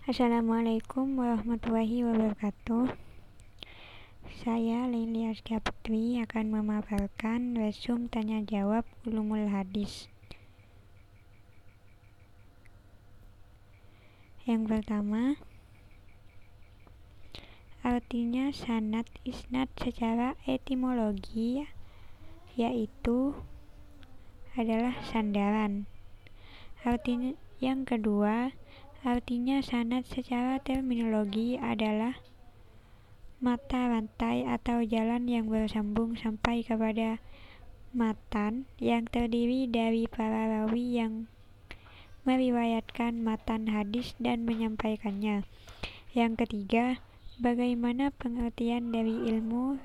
Assalamualaikum warahmatullahi wabarakatuh. Saya Lili Askia Putri akan memaparkan resum tanya jawab ulumul hadis. Yang pertama, artinya sanat isnad secara etimologi yaitu adalah sandaran. Artinya yang kedua, artinya sanat secara terminologi adalah mata rantai atau jalan yang bersambung sampai kepada matan yang terdiri dari para rawi yang meriwayatkan matan hadis dan menyampaikannya. Yang ketiga, bagaimana pengertian dari ilmu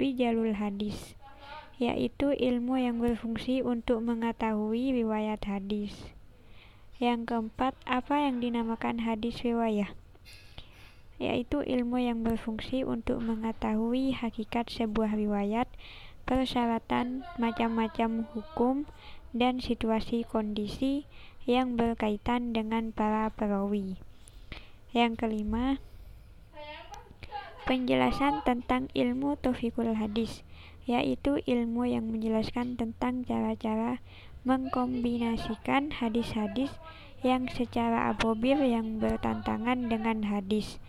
rijalul hadis, yaitu ilmu yang berfungsi untuk mengetahui riwayat hadis. Yang keempat, apa yang dinamakan hadis riwayah? yaitu ilmu yang berfungsi untuk mengetahui hakikat sebuah riwayat, persyaratan, macam-macam hukum, dan situasi kondisi yang berkaitan dengan para perawi. Yang kelima, penjelasan tentang ilmu tofikul hadis, yaitu ilmu yang menjelaskan tentang cara-cara mengkombinasikan hadis-hadis yang secara apobir yang bertantangan dengan hadis.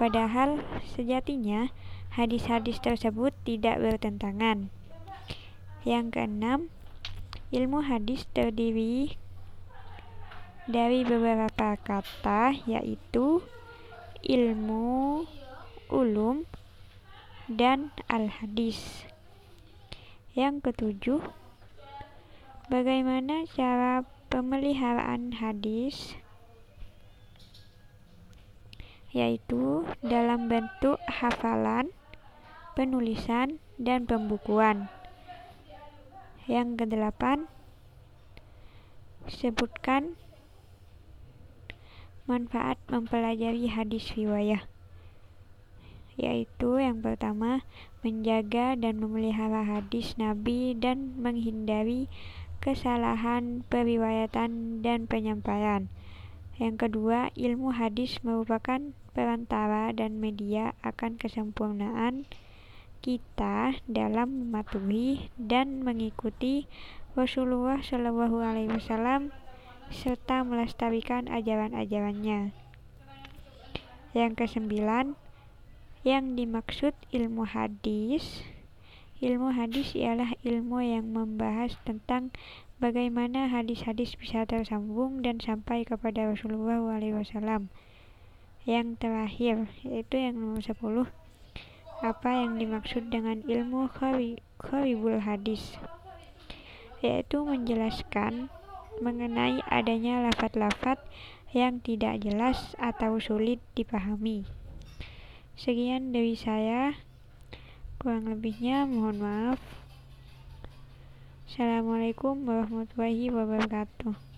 Padahal sejatinya hadis-hadis tersebut tidak bertentangan. Yang keenam, ilmu hadis terdiri dari beberapa kata yaitu ilmu, ulum, dan al-hadis. Yang ketujuh, bagaimana cara pemeliharaan hadis yaitu dalam bentuk hafalan, penulisan, dan pembukuan. Yang kedelapan, sebutkan manfaat mempelajari hadis riwayah yaitu yang pertama menjaga dan memelihara hadis Nabi dan menghindari kesalahan periwayatan dan penyampaian. Yang kedua, ilmu hadis merupakan perantara dan media akan kesempurnaan kita dalam mematuhi dan mengikuti Rasulullah Shallallahu Alaihi Wasallam serta melestarikan ajaran-ajarannya. Yang kesembilan, yang dimaksud ilmu hadis Ilmu hadis ialah ilmu yang membahas tentang bagaimana hadis-hadis bisa tersambung dan sampai kepada Rasulullah SAW. Yang terakhir, yaitu yang nomor 10. Apa yang dimaksud dengan ilmu kharibul hadis? Yaitu menjelaskan mengenai adanya lafat-lafat yang tidak jelas atau sulit dipahami. Sekian dari saya. Kurang lebihnya mohon maaf. Assalamualaikum warahmatullahi wabarakatuh.